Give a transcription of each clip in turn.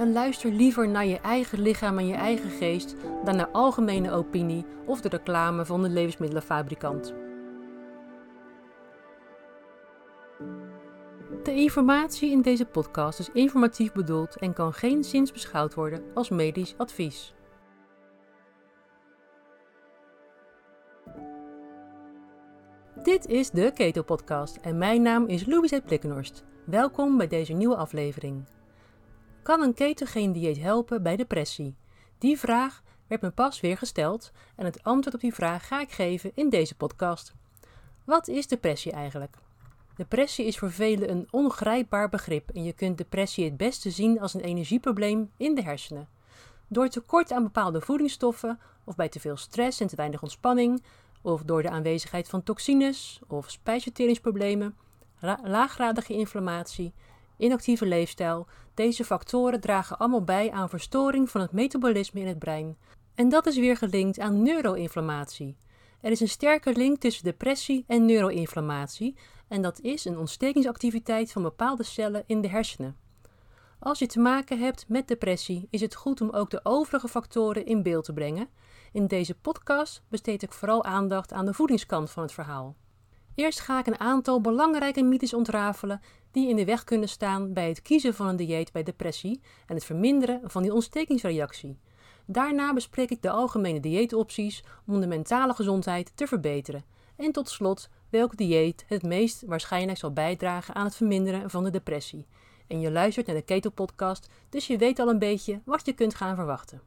En luister liever naar je eigen lichaam en je eigen geest dan naar algemene opinie of de reclame van de levensmiddelenfabrikant. De informatie in deze podcast is informatief bedoeld en kan geen zins beschouwd worden als medisch advies. Dit is de Keto Podcast en mijn naam is Louise Plikkenhorst. Welkom bij deze nieuwe aflevering. Kan een ketogeen dieet helpen bij depressie? Die vraag werd me pas weer gesteld en het antwoord op die vraag ga ik geven in deze podcast. Wat is depressie eigenlijk? Depressie is voor velen een ongrijpbaar begrip en je kunt depressie het beste zien als een energieprobleem in de hersenen. Door tekort aan bepaalde voedingsstoffen, of bij te veel stress en te weinig ontspanning, of door de aanwezigheid van toxines of spijsverteringsproblemen, laaggradige inflammatie, inactieve leefstijl, deze factoren dragen allemaal bij aan verstoring van het metabolisme in het brein. En dat is weer gelinkt aan neuroinflammatie. Er is een sterke link tussen depressie en neuroinflammatie en dat is een ontstekingsactiviteit van bepaalde cellen in de hersenen. Als je te maken hebt met depressie, is het goed om ook de overige factoren in beeld te brengen. In deze podcast besteed ik vooral aandacht aan de voedingskant van het verhaal. Eerst ga ik een aantal belangrijke mythes ontrafelen die in de weg kunnen staan bij het kiezen van een dieet bij depressie en het verminderen van die ontstekingsreactie. Daarna bespreek ik de algemene dieetopties om de mentale gezondheid te verbeteren. En tot slot welk dieet het meest waarschijnlijk zal bijdragen aan het verminderen van de depressie. En je luistert naar de Keto Podcast, dus je weet al een beetje wat je kunt gaan verwachten.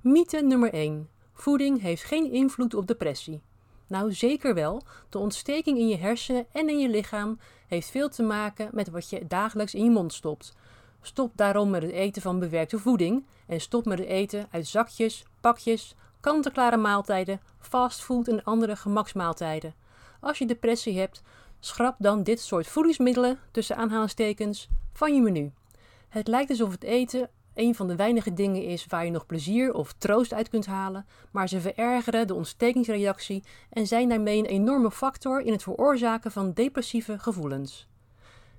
Mythe nummer 1. Voeding heeft geen invloed op depressie. Nou, zeker wel. De ontsteking in je hersenen en in je lichaam heeft veel te maken met wat je dagelijks in je mond stopt. Stop daarom met het eten van bewerkte voeding en stop met het eten uit zakjes, pakjes, kant-en-klare maaltijden, fastfood en andere gemaksmaaltijden. Als je depressie hebt, schrap dan dit soort voedingsmiddelen tussen aanhalingstekens van je menu. Het lijkt alsof het eten een van de weinige dingen is waar je nog plezier of troost uit kunt halen, maar ze verergeren de ontstekingsreactie en zijn daarmee een enorme factor in het veroorzaken van depressieve gevoelens.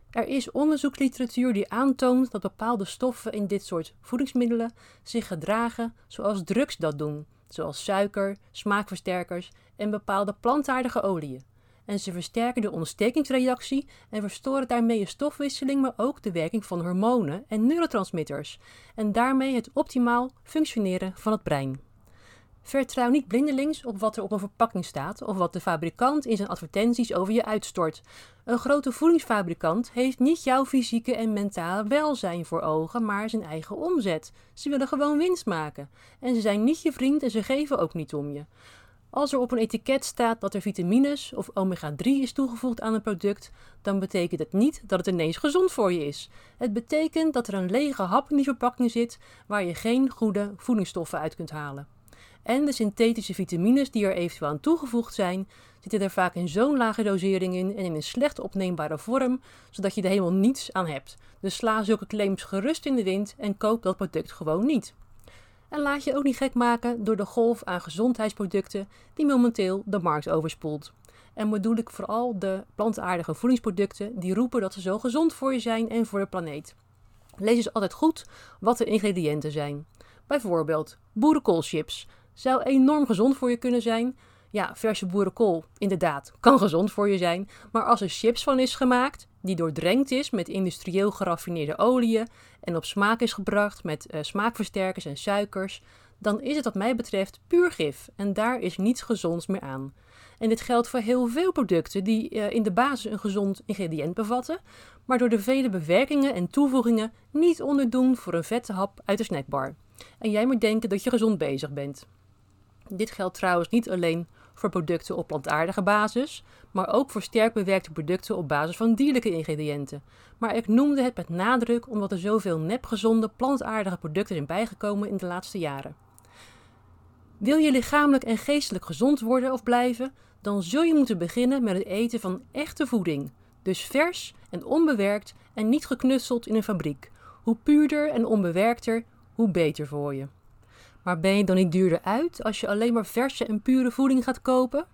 Er is onderzoeksliteratuur die aantoont dat bepaalde stoffen in dit soort voedingsmiddelen zich gedragen zoals drugs dat doen, zoals suiker, smaakversterkers en bepaalde plantaardige oliën en ze versterken de ontstekingsreactie en verstoren daarmee de stofwisseling, maar ook de werking van hormonen en neurotransmitters en daarmee het optimaal functioneren van het brein. Vertrouw niet blindelings op wat er op een verpakking staat of wat de fabrikant in zijn advertenties over je uitstort. Een grote voedingsfabrikant heeft niet jouw fysieke en mentale welzijn voor ogen, maar zijn eigen omzet. Ze willen gewoon winst maken. En ze zijn niet je vriend en ze geven ook niet om je. Als er op een etiket staat dat er vitamines of omega-3 is toegevoegd aan een product, dan betekent het niet dat het ineens gezond voor je is. Het betekent dat er een lege hap in die verpakking zit waar je geen goede voedingsstoffen uit kunt halen. En de synthetische vitamines die er eventueel aan toegevoegd zijn, zitten er vaak in zo'n lage dosering in en in een slecht opneembare vorm, zodat je er helemaal niets aan hebt. Dus sla zulke claims gerust in de wind en koop dat product gewoon niet. En laat je ook niet gek maken door de golf aan gezondheidsproducten die momenteel de markt overspoelt. En bedoel ik vooral de plantaardige voedingsproducten die roepen dat ze zo gezond voor je zijn en voor de planeet. Lees dus altijd goed wat de ingrediënten zijn. Bijvoorbeeld boerenkoolchips zou enorm gezond voor je kunnen zijn. Ja, verse boerenkool, inderdaad, kan gezond voor je zijn. Maar als er chips van is gemaakt, die doordrenkt is met industrieel geraffineerde oliën en op smaak is gebracht met uh, smaakversterkers en suikers, dan is het wat mij betreft puur gif en daar is niets gezonds meer aan. En dit geldt voor heel veel producten die uh, in de basis een gezond ingrediënt bevatten, maar door de vele bewerkingen en toevoegingen niet onderdoen voor een vette hap uit de snackbar. En jij moet denken dat je gezond bezig bent. Dit geldt trouwens niet alleen voor producten op plantaardige basis, maar ook voor sterk bewerkte producten op basis van dierlijke ingrediënten. Maar ik noemde het met nadruk omdat er zoveel nepgezonde plantaardige producten zijn bijgekomen in de laatste jaren. Wil je lichamelijk en geestelijk gezond worden of blijven, dan zul je moeten beginnen met het eten van echte voeding. Dus vers en onbewerkt en niet geknutseld in een fabriek. Hoe puurder en onbewerkter, hoe beter voor je. Maar ben je dan niet duurder uit als je alleen maar verse en pure voeding gaat kopen?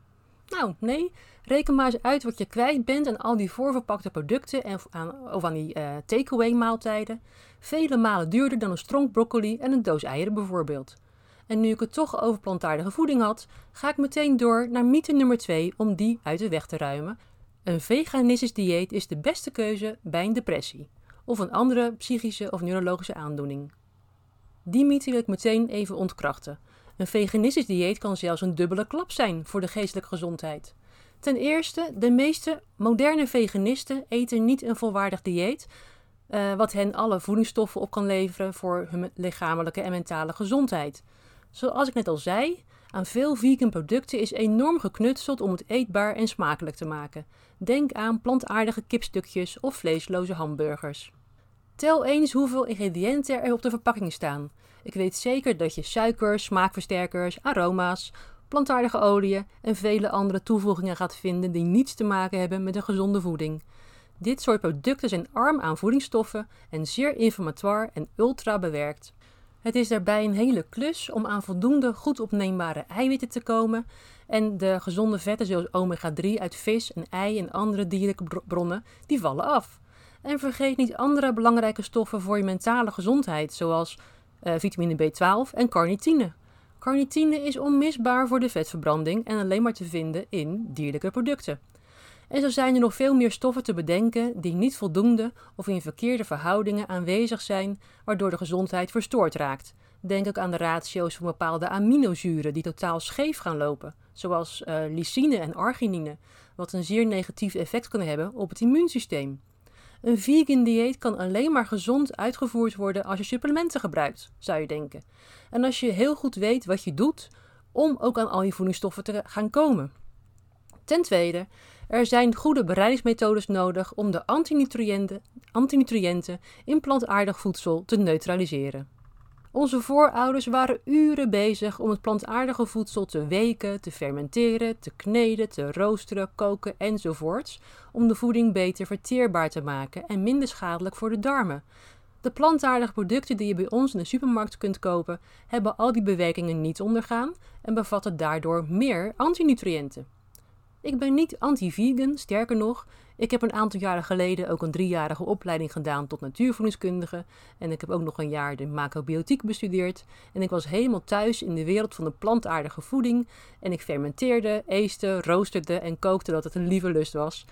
Nou, nee. Reken maar eens uit wat je kwijt bent aan al die voorverpakte producten en aan, of aan die uh, takeaway maaltijden. Vele malen duurder dan een stronk broccoli en een doos eieren bijvoorbeeld. En nu ik het toch over plantaardige voeding had, ga ik meteen door naar mythe nummer 2 om die uit de weg te ruimen. Een veganistisch dieet is de beste keuze bij een depressie of een andere psychische of neurologische aandoening. Die mythe wil ik meteen even ontkrachten. Een veganistisch dieet kan zelfs een dubbele klap zijn voor de geestelijke gezondheid. Ten eerste, de meeste moderne veganisten eten niet een volwaardig dieet, uh, wat hen alle voedingsstoffen op kan leveren voor hun lichamelijke en mentale gezondheid. Zoals ik net al zei, aan veel vegan producten is enorm geknutseld om het eetbaar en smakelijk te maken. Denk aan plantaardige kipstukjes of vleesloze hamburgers. Tel eens hoeveel ingrediënten er op de verpakking staan. Ik weet zeker dat je suikers, smaakversterkers, aroma's, plantaardige oliën en vele andere toevoegingen gaat vinden die niets te maken hebben met een gezonde voeding. Dit soort producten zijn arm aan voedingsstoffen en zeer inflammatoire en ultra bewerkt. Het is daarbij een hele klus om aan voldoende goed opneembare eiwitten te komen en de gezonde vetten zoals omega-3 uit vis en ei en andere dierlijke bronnen, die vallen af. En vergeet niet andere belangrijke stoffen voor je mentale gezondheid, zoals uh, vitamine B12 en carnitine. Carnitine is onmisbaar voor de vetverbranding en alleen maar te vinden in dierlijke producten. En zo zijn er nog veel meer stoffen te bedenken die niet voldoende of in verkeerde verhoudingen aanwezig zijn, waardoor de gezondheid verstoord raakt. Denk ook aan de ratio's van bepaalde aminozuren die totaal scheef gaan lopen, zoals uh, lysine en arginine, wat een zeer negatief effect kan hebben op het immuunsysteem. Een vegan dieet kan alleen maar gezond uitgevoerd worden als je supplementen gebruikt, zou je denken. En als je heel goed weet wat je doet om ook aan al die voedingsstoffen te gaan komen. Ten tweede, er zijn goede bereidingsmethodes nodig om de antinutriënten, antinutriënten in plantaardig voedsel te neutraliseren. Onze voorouders waren uren bezig om het plantaardige voedsel te weken, te fermenteren, te kneden, te roosteren, koken enzovoorts, om de voeding beter verteerbaar te maken en minder schadelijk voor de darmen. De plantaardige producten die je bij ons in de supermarkt kunt kopen, hebben al die bewerkingen niet ondergaan en bevatten daardoor meer antinutriënten. Ik ben niet anti-vegan, sterker nog, ik heb een aantal jaren geleden ook een driejarige opleiding gedaan tot natuurvoedingskundige. En ik heb ook nog een jaar de macrobiotiek bestudeerd. En ik was helemaal thuis in de wereld van de plantaardige voeding. En ik fermenteerde, eeste, roosterde en kookte dat het een lieve lust was.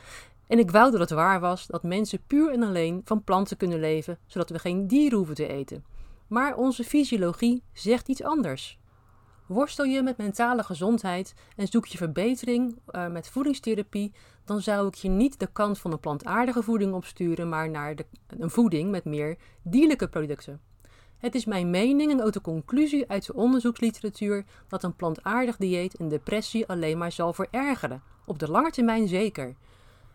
En ik wou dat het waar was dat mensen puur en alleen van planten kunnen leven, zodat we geen dieren hoeven te eten. Maar onze fysiologie zegt iets anders. Worstel je met mentale gezondheid en zoek je verbetering uh, met voedingstherapie, dan zou ik je niet de kant van een plantaardige voeding opsturen, maar naar de, een voeding met meer dierlijke producten. Het is mijn mening en ook de conclusie uit de onderzoeksliteratuur dat een plantaardig dieet een depressie alleen maar zal verergeren, op de lange termijn zeker.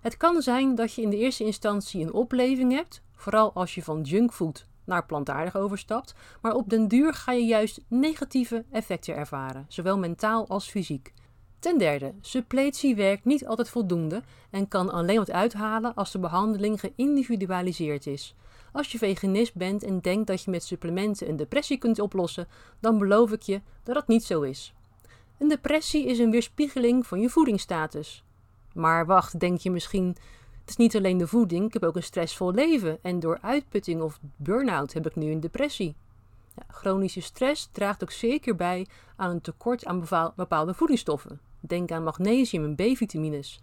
Het kan zijn dat je in de eerste instantie een opleving hebt, vooral als je van junkfood naar plantaardig overstapt, maar op den duur ga je juist negatieve effecten ervaren, zowel mentaal als fysiek. Ten derde, suppletie werkt niet altijd voldoende en kan alleen wat uithalen als de behandeling geïndividualiseerd is. Als je veganist bent en denkt dat je met supplementen een depressie kunt oplossen, dan beloof ik je dat dat niet zo is. Een depressie is een weerspiegeling van je voedingsstatus. Maar wacht, denk je misschien, het is niet alleen de voeding, ik heb ook een stressvol leven en door uitputting of burn-out heb ik nu een depressie. Ja, chronische stress draagt ook zeker bij aan een tekort aan bepaalde voedingsstoffen. Denk aan magnesium en B-vitamines.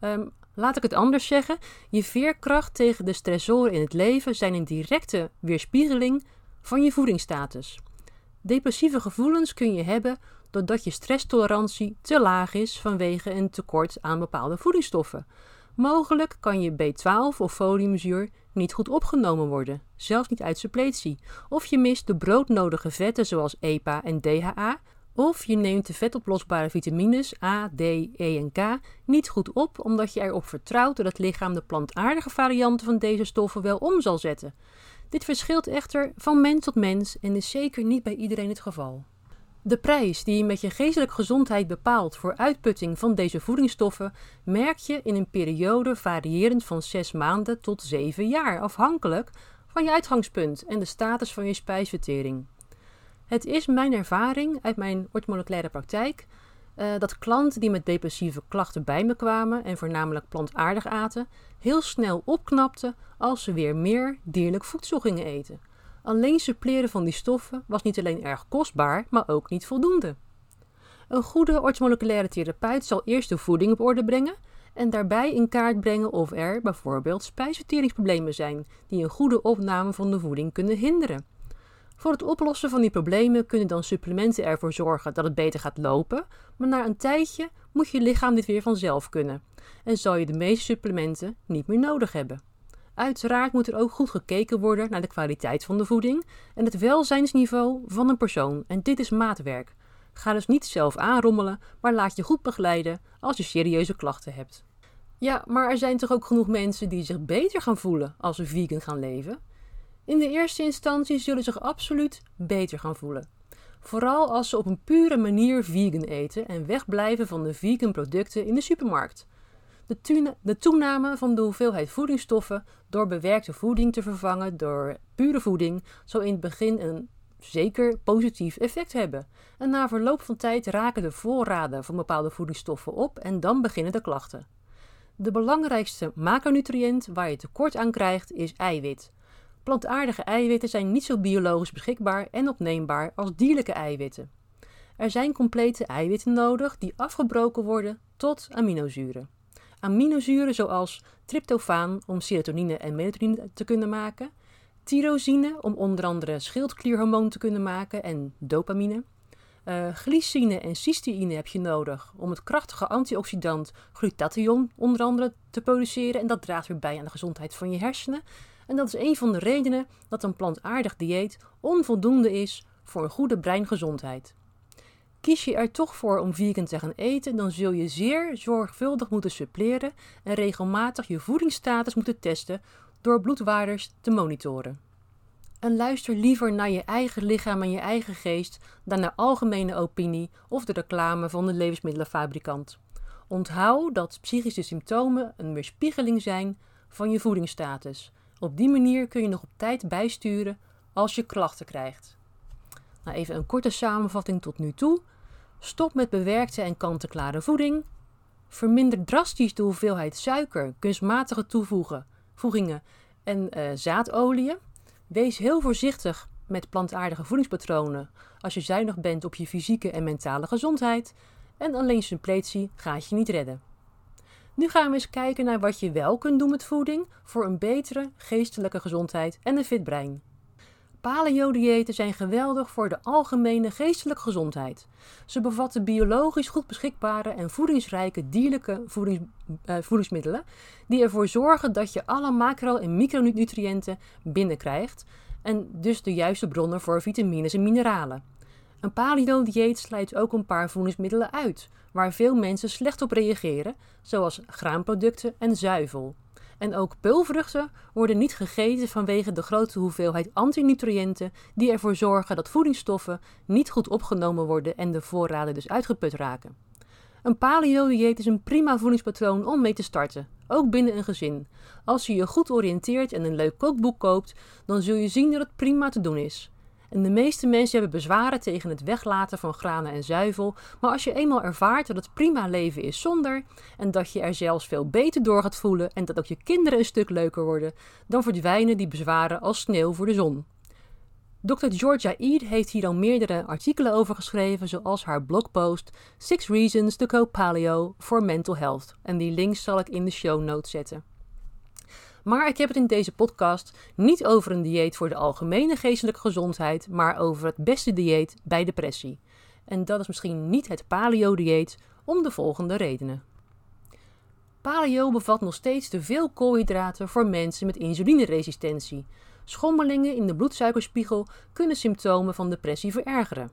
Um, laat ik het anders zeggen: je veerkracht tegen de stressoren in het leven zijn een directe weerspiegeling van je voedingsstatus. Depressieve gevoelens kun je hebben doordat je stresstolerantie te laag is vanwege een tekort aan bepaalde voedingsstoffen. Mogelijk kan je B12 of foliumzuur niet goed opgenomen worden, zelfs niet uit suppletie. Of je mist de broodnodige vetten zoals EPA en DHA. Of je neemt de vetoplosbare vitamines A, D, E en K niet goed op omdat je erop vertrouwt dat het lichaam de plantaardige varianten van deze stoffen wel om zal zetten. Dit verschilt echter van mens tot mens en is zeker niet bij iedereen het geval. De prijs die je met je geestelijke gezondheid bepaalt voor uitputting van deze voedingsstoffen merk je in een periode variërend van 6 maanden tot 7 jaar, afhankelijk van je uitgangspunt en de status van je spijsvertering. Het is mijn ervaring uit mijn orthomoleculaire praktijk uh, dat klanten die met depressieve klachten bij me kwamen en voornamelijk plantaardig aten, heel snel opknapten als ze weer meer dierlijk voedsel gingen eten. Alleen suppleren van die stoffen was niet alleen erg kostbaar, maar ook niet voldoende. Een goede orthomoleculaire therapeut zal eerst de voeding op orde brengen en daarbij in kaart brengen of er bijvoorbeeld spijsverteringsproblemen zijn die een goede opname van de voeding kunnen hinderen. Voor het oplossen van die problemen kunnen dan supplementen ervoor zorgen dat het beter gaat lopen, maar na een tijdje moet je lichaam dit weer vanzelf kunnen en zal je de meeste supplementen niet meer nodig hebben. Uiteraard moet er ook goed gekeken worden naar de kwaliteit van de voeding en het welzijnsniveau van een persoon en dit is maatwerk. Ga dus niet zelf aanrommelen, maar laat je goed begeleiden als je serieuze klachten hebt. Ja, maar er zijn toch ook genoeg mensen die zich beter gaan voelen als ze vegan gaan leven? In de eerste instantie zullen ze zich absoluut beter gaan voelen. Vooral als ze op een pure manier vegan eten en wegblijven van de vegan producten in de supermarkt. De, de, toename van de hoeveelheid voedingsstoffen door bewerkte voeding te vervangen door pure voeding zal in het begin een zeker positief effect hebben. En na verloop van tijd raken de voorraden van bepaalde voedingsstoffen op en dan beginnen de klachten. De belangrijkste macronutriënt waar je tekort aan krijgt is eiwit. Plantaardige eiwitten zijn niet zo biologisch beschikbaar en opneembaar als dierlijke eiwitten. Er zijn complete eiwitten nodig die afgebroken worden tot aminozuren. Aminozuren zoals tryptofaan om serotonine en melatonine te kunnen maken, tyrosine om onder andere schildklierhormoon te kunnen maken en dopamine. Uh, glycine en cysteïne heb je nodig om het krachtige antioxidant glutathion onder andere te produceren en dat draagt weer bij aan de gezondheid van je hersenen. En dat is een van de redenen dat een plantaardig dieet onvoldoende is voor een goede breingezondheid. Kies je er toch voor om vegan te gaan eten, dan zul je zeer zorgvuldig moeten suppleren en regelmatig je voedingsstatus moeten testen door bloedwaarders te monitoren. En luister liever naar je eigen lichaam en je eigen geest dan naar algemene opinie of de reclame van de levensmiddelenfabrikant. Onthoud dat psychische symptomen een weerspiegeling zijn van je voedingsstatus. Op die manier kun je nog op tijd bijsturen als je klachten krijgt. Nou, even een korte samenvatting tot nu toe. Stop met bewerkte en kant-en-klare voeding. Verminder drastisch de hoeveelheid suiker, kunstmatige toevoegen, voegingen en uh, zaadolieën. Wees heel voorzichtig met plantaardige voedingspatronen als je zuinig bent op je fysieke en mentale gezondheid. En alleen suppletie gaat je niet redden. Nu gaan we eens kijken naar wat je wel kunt doen met voeding voor een betere geestelijke gezondheid en een fit brein. Paleo-diëten zijn geweldig voor de algemene geestelijke gezondheid. Ze bevatten biologisch goed beschikbare en voedingsrijke dierlijke voedings, uh, voedingsmiddelen die ervoor zorgen dat je alle macro- en micronutriënten binnenkrijgt en dus de juiste bronnen voor vitamines en mineralen. Een paleo-dieet sluit ook een paar voedingsmiddelen uit, waar veel mensen slecht op reageren, zoals graanproducten en zuivel. En ook peulvruchten worden niet gegeten vanwege de grote hoeveelheid antinutriënten die ervoor zorgen dat voedingsstoffen niet goed opgenomen worden en de voorraden dus uitgeput raken. Een paleo-dieet is een prima voedingspatroon om mee te starten, ook binnen een gezin. Als je je goed oriënteert en een leuk kookboek koopt, dan zul je zien dat het prima te doen is. En de meeste mensen hebben bezwaren tegen het weglaten van granen en zuivel, maar als je eenmaal ervaart dat het prima leven is zonder en dat je er zelfs veel beter door gaat voelen en dat ook je kinderen een stuk leuker worden, dan verdwijnen die bezwaren als sneeuw voor de zon. Dr. Georgia Eid heeft hier al meerdere artikelen over geschreven, zoals haar blogpost Six Reasons to Go Paleo for Mental Health. En die links zal ik in de show notes zetten. Maar ik heb het in deze podcast niet over een dieet voor de algemene geestelijke gezondheid, maar over het beste dieet bij depressie. En dat is misschien niet het paleo-dieet om de volgende redenen. Paleo bevat nog steeds te veel koolhydraten voor mensen met insulineresistentie. Schommelingen in de bloedsuikerspiegel kunnen symptomen van depressie verergeren.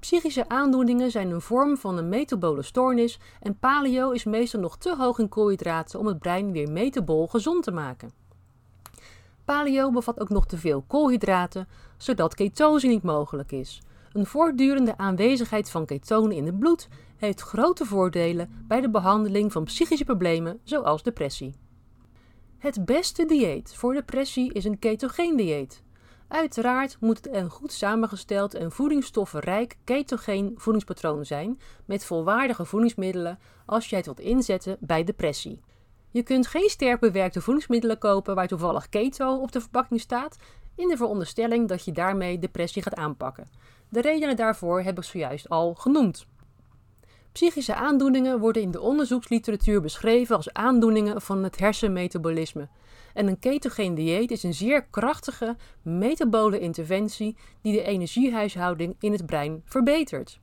Psychische aandoeningen zijn een vorm van een metabole stoornis en paleo is meestal nog te hoog in koolhydraten om het brein weer metabol gezond te maken. Paleo bevat ook nog te veel koolhydraten, zodat ketose niet mogelijk is. Een voortdurende aanwezigheid van ketonen in het bloed heeft grote voordelen bij de behandeling van psychische problemen zoals depressie. Het beste dieet voor depressie is een ketogeen dieet. Uiteraard moet het een goed samengesteld en voedingsstoffenrijk ketogeen voedingspatroon zijn met volwaardige voedingsmiddelen als jij het wilt inzetten bij depressie. Je kunt geen sterk bewerkte voedingsmiddelen kopen waar toevallig keto op de verpakking staat, in de veronderstelling dat je daarmee depressie gaat aanpakken. De redenen daarvoor heb ik zojuist al genoemd. Psychische aandoeningen worden in de onderzoeksliteratuur beschreven als aandoeningen van het hersenmetabolisme. En een ketogeen dieet is een zeer krachtige metabole interventie die de energiehuishouding in het brein verbetert.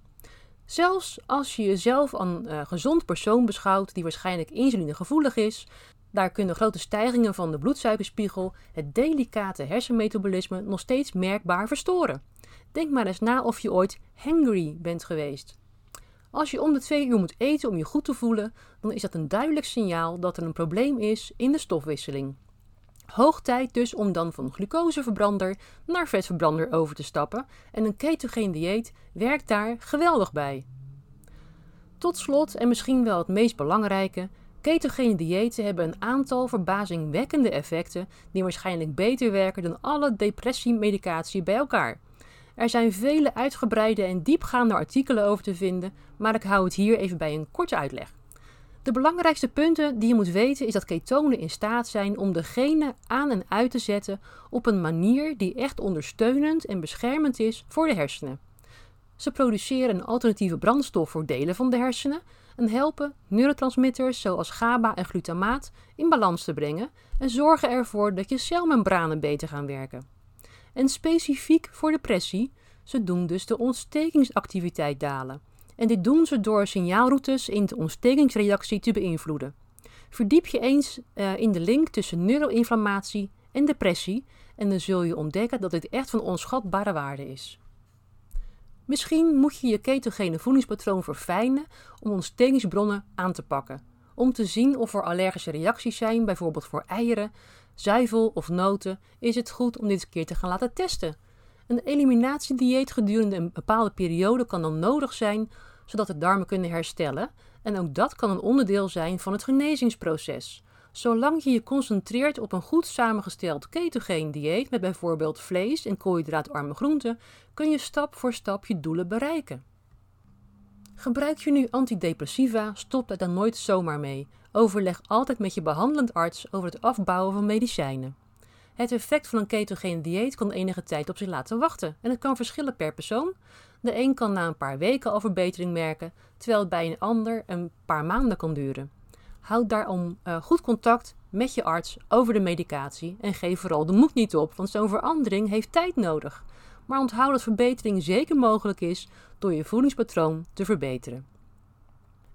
Zelfs als je jezelf een uh, gezond persoon beschouwt die waarschijnlijk insulinegevoelig is, daar kunnen grote stijgingen van de bloedsuikerspiegel het delicate hersenmetabolisme nog steeds merkbaar verstoren. Denk maar eens na of je ooit hangry bent geweest. Als je om de twee uur moet eten om je goed te voelen, dan is dat een duidelijk signaal dat er een probleem is in de stofwisseling. Hoog tijd dus om dan van glucoseverbrander naar vetverbrander over te stappen en een ketogeen dieet werkt daar geweldig bij. Tot slot, en misschien wel het meest belangrijke, ketogene diëten hebben een aantal verbazingwekkende effecten die waarschijnlijk beter werken dan alle depressiemedicatie bij elkaar. Er zijn vele uitgebreide en diepgaande artikelen over te vinden, maar ik hou het hier even bij een korte uitleg. De belangrijkste punten die je moet weten is dat ketonen in staat zijn om de genen aan en uit te zetten op een manier die echt ondersteunend en beschermend is voor de hersenen. Ze produceren een alternatieve brandstof voor delen van de hersenen en helpen neurotransmitters zoals GABA en glutamaat in balans te brengen en zorgen ervoor dat je celmembranen beter gaan werken. En specifiek voor depressie, ze doen dus de ontstekingsactiviteit dalen en dit doen ze door signaalroutes in de ontstekingsreactie te beïnvloeden. Verdiep je eens uh, in de link tussen neuroinflammatie en depressie en dan zul je ontdekken dat dit echt van onschatbare waarde is. Misschien moet je je ketogene voedingspatroon verfijnen om ontstekingsbronnen aan te pakken. Om te zien of er allergische reacties zijn, bijvoorbeeld voor eieren, zuivel of noten, is het goed om dit keer te gaan laten testen. Een eliminatiedieet gedurende een bepaalde periode kan dan nodig zijn zodat de darmen kunnen herstellen en ook dat kan een onderdeel zijn van het genezingsproces. Zolang je je concentreert op een goed samengesteld ketogeen dieet met bijvoorbeeld vlees en koolhydraatarme groenten, kun je stap voor stap je doelen bereiken. Gebruik je nu antidepressiva, stop daar dan nooit zomaar mee. Overleg altijd met je behandelend arts over het afbouwen van medicijnen. Het effect van een ketogene dieet kan enige tijd op zich laten wachten en het kan verschillen per persoon. De een kan na een paar weken al verbetering merken, terwijl het bij een ander een paar maanden kan duren. Houd daarom uh, goed contact met je arts over de medicatie en geef vooral de moed niet op, want zo'n verandering heeft tijd nodig. Maar onthoud dat verbetering zeker mogelijk is door je voedingspatroon te verbeteren.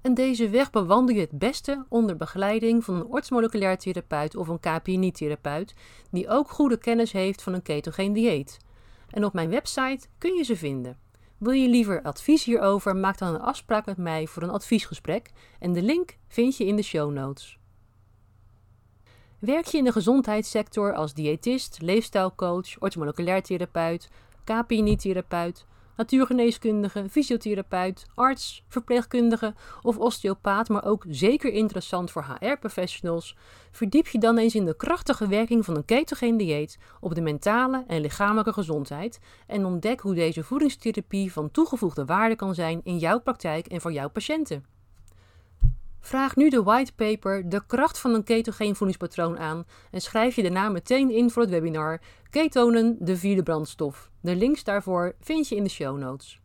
En deze weg bewandel je het beste onder begeleiding van een ortsmoleculair therapeut of een KPNI-therapeut, die ook goede kennis heeft van een ketogeen dieet. En op mijn website kun je ze vinden. Wil je liever advies hierover? Maak dan een afspraak met mij voor een adviesgesprek en de link vind je in de show notes. Werk je in de gezondheidssector als diëtist, leefstijlcoach, orthomoleculair therapeut, KPNI-therapeut, natuurgeneeskundige, fysiotherapeut, arts, verpleegkundige of osteopaat, maar ook zeker interessant voor HR-professionals, verdiep je dan eens in de krachtige werking van een ketogeen dieet op de mentale en lichamelijke gezondheid en ontdek hoe deze voedingstherapie van toegevoegde waarde kan zijn in jouw praktijk en voor jouw patiënten. Vraag nu de whitepaper De kracht van een ketogeen voedingspatroon aan en schrijf je daarna meteen in voor het webinar Ketonen, de vierde brandstof. De links daarvoor vind je in de show notes.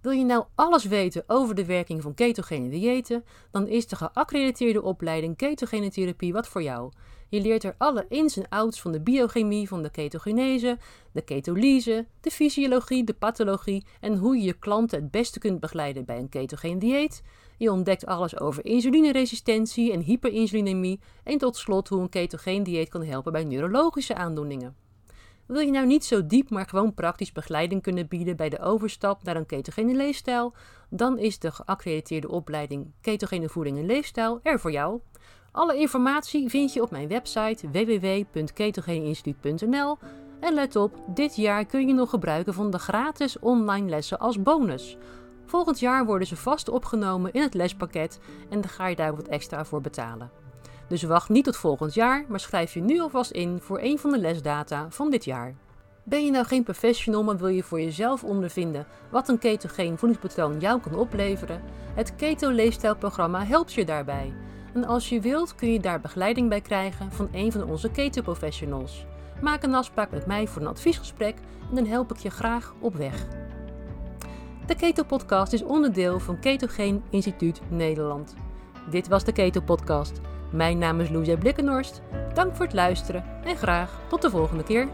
Wil je nou alles weten over de werking van ketogene diëten, dan is de geaccrediteerde opleiding ketogene therapie wat voor jou. Je leert er alle ins en outs van de biochemie van de ketogenese, de ketolyse, de fysiologie, de pathologie en hoe je je klanten het beste kunt begeleiden bij een ketogeen dieet. Je ontdekt alles over insulineresistentie en hyperinsulinemie en tot slot hoe een ketogeen dieet kan helpen bij neurologische aandoeningen. Wil je nou niet zo diep, maar gewoon praktisch begeleiding kunnen bieden bij de overstap naar een ketogene leefstijl? Dan is de geaccrediteerde opleiding Ketogene Voeding en Leefstijl er voor jou. Alle informatie vind je op mijn website www.ketogeneinstituut.nl. En let op, dit jaar kun je nog gebruiken van de gratis online lessen als bonus. Volgend jaar worden ze vast opgenomen in het lespakket en dan ga je daar wat extra voor betalen. Dus wacht niet tot volgend jaar, maar schrijf je nu alvast in voor een van de lesdata van dit jaar. Ben je nou geen professional, maar wil je voor jezelf ondervinden wat een ketogeen voedingspatroon jou kan opleveren? Het Keto Leefstijlprogramma helpt je daarbij. En als je wilt kun je daar begeleiding bij krijgen van een van onze keto professionals. Maak een afspraak met mij voor een adviesgesprek en dan help ik je graag op weg. De Keto Podcast is onderdeel van Ketogeen Instituut Nederland. Dit was de Keto Podcast. Mijn naam is Louise Blikkenhorst. Dank voor het luisteren en graag tot de volgende keer.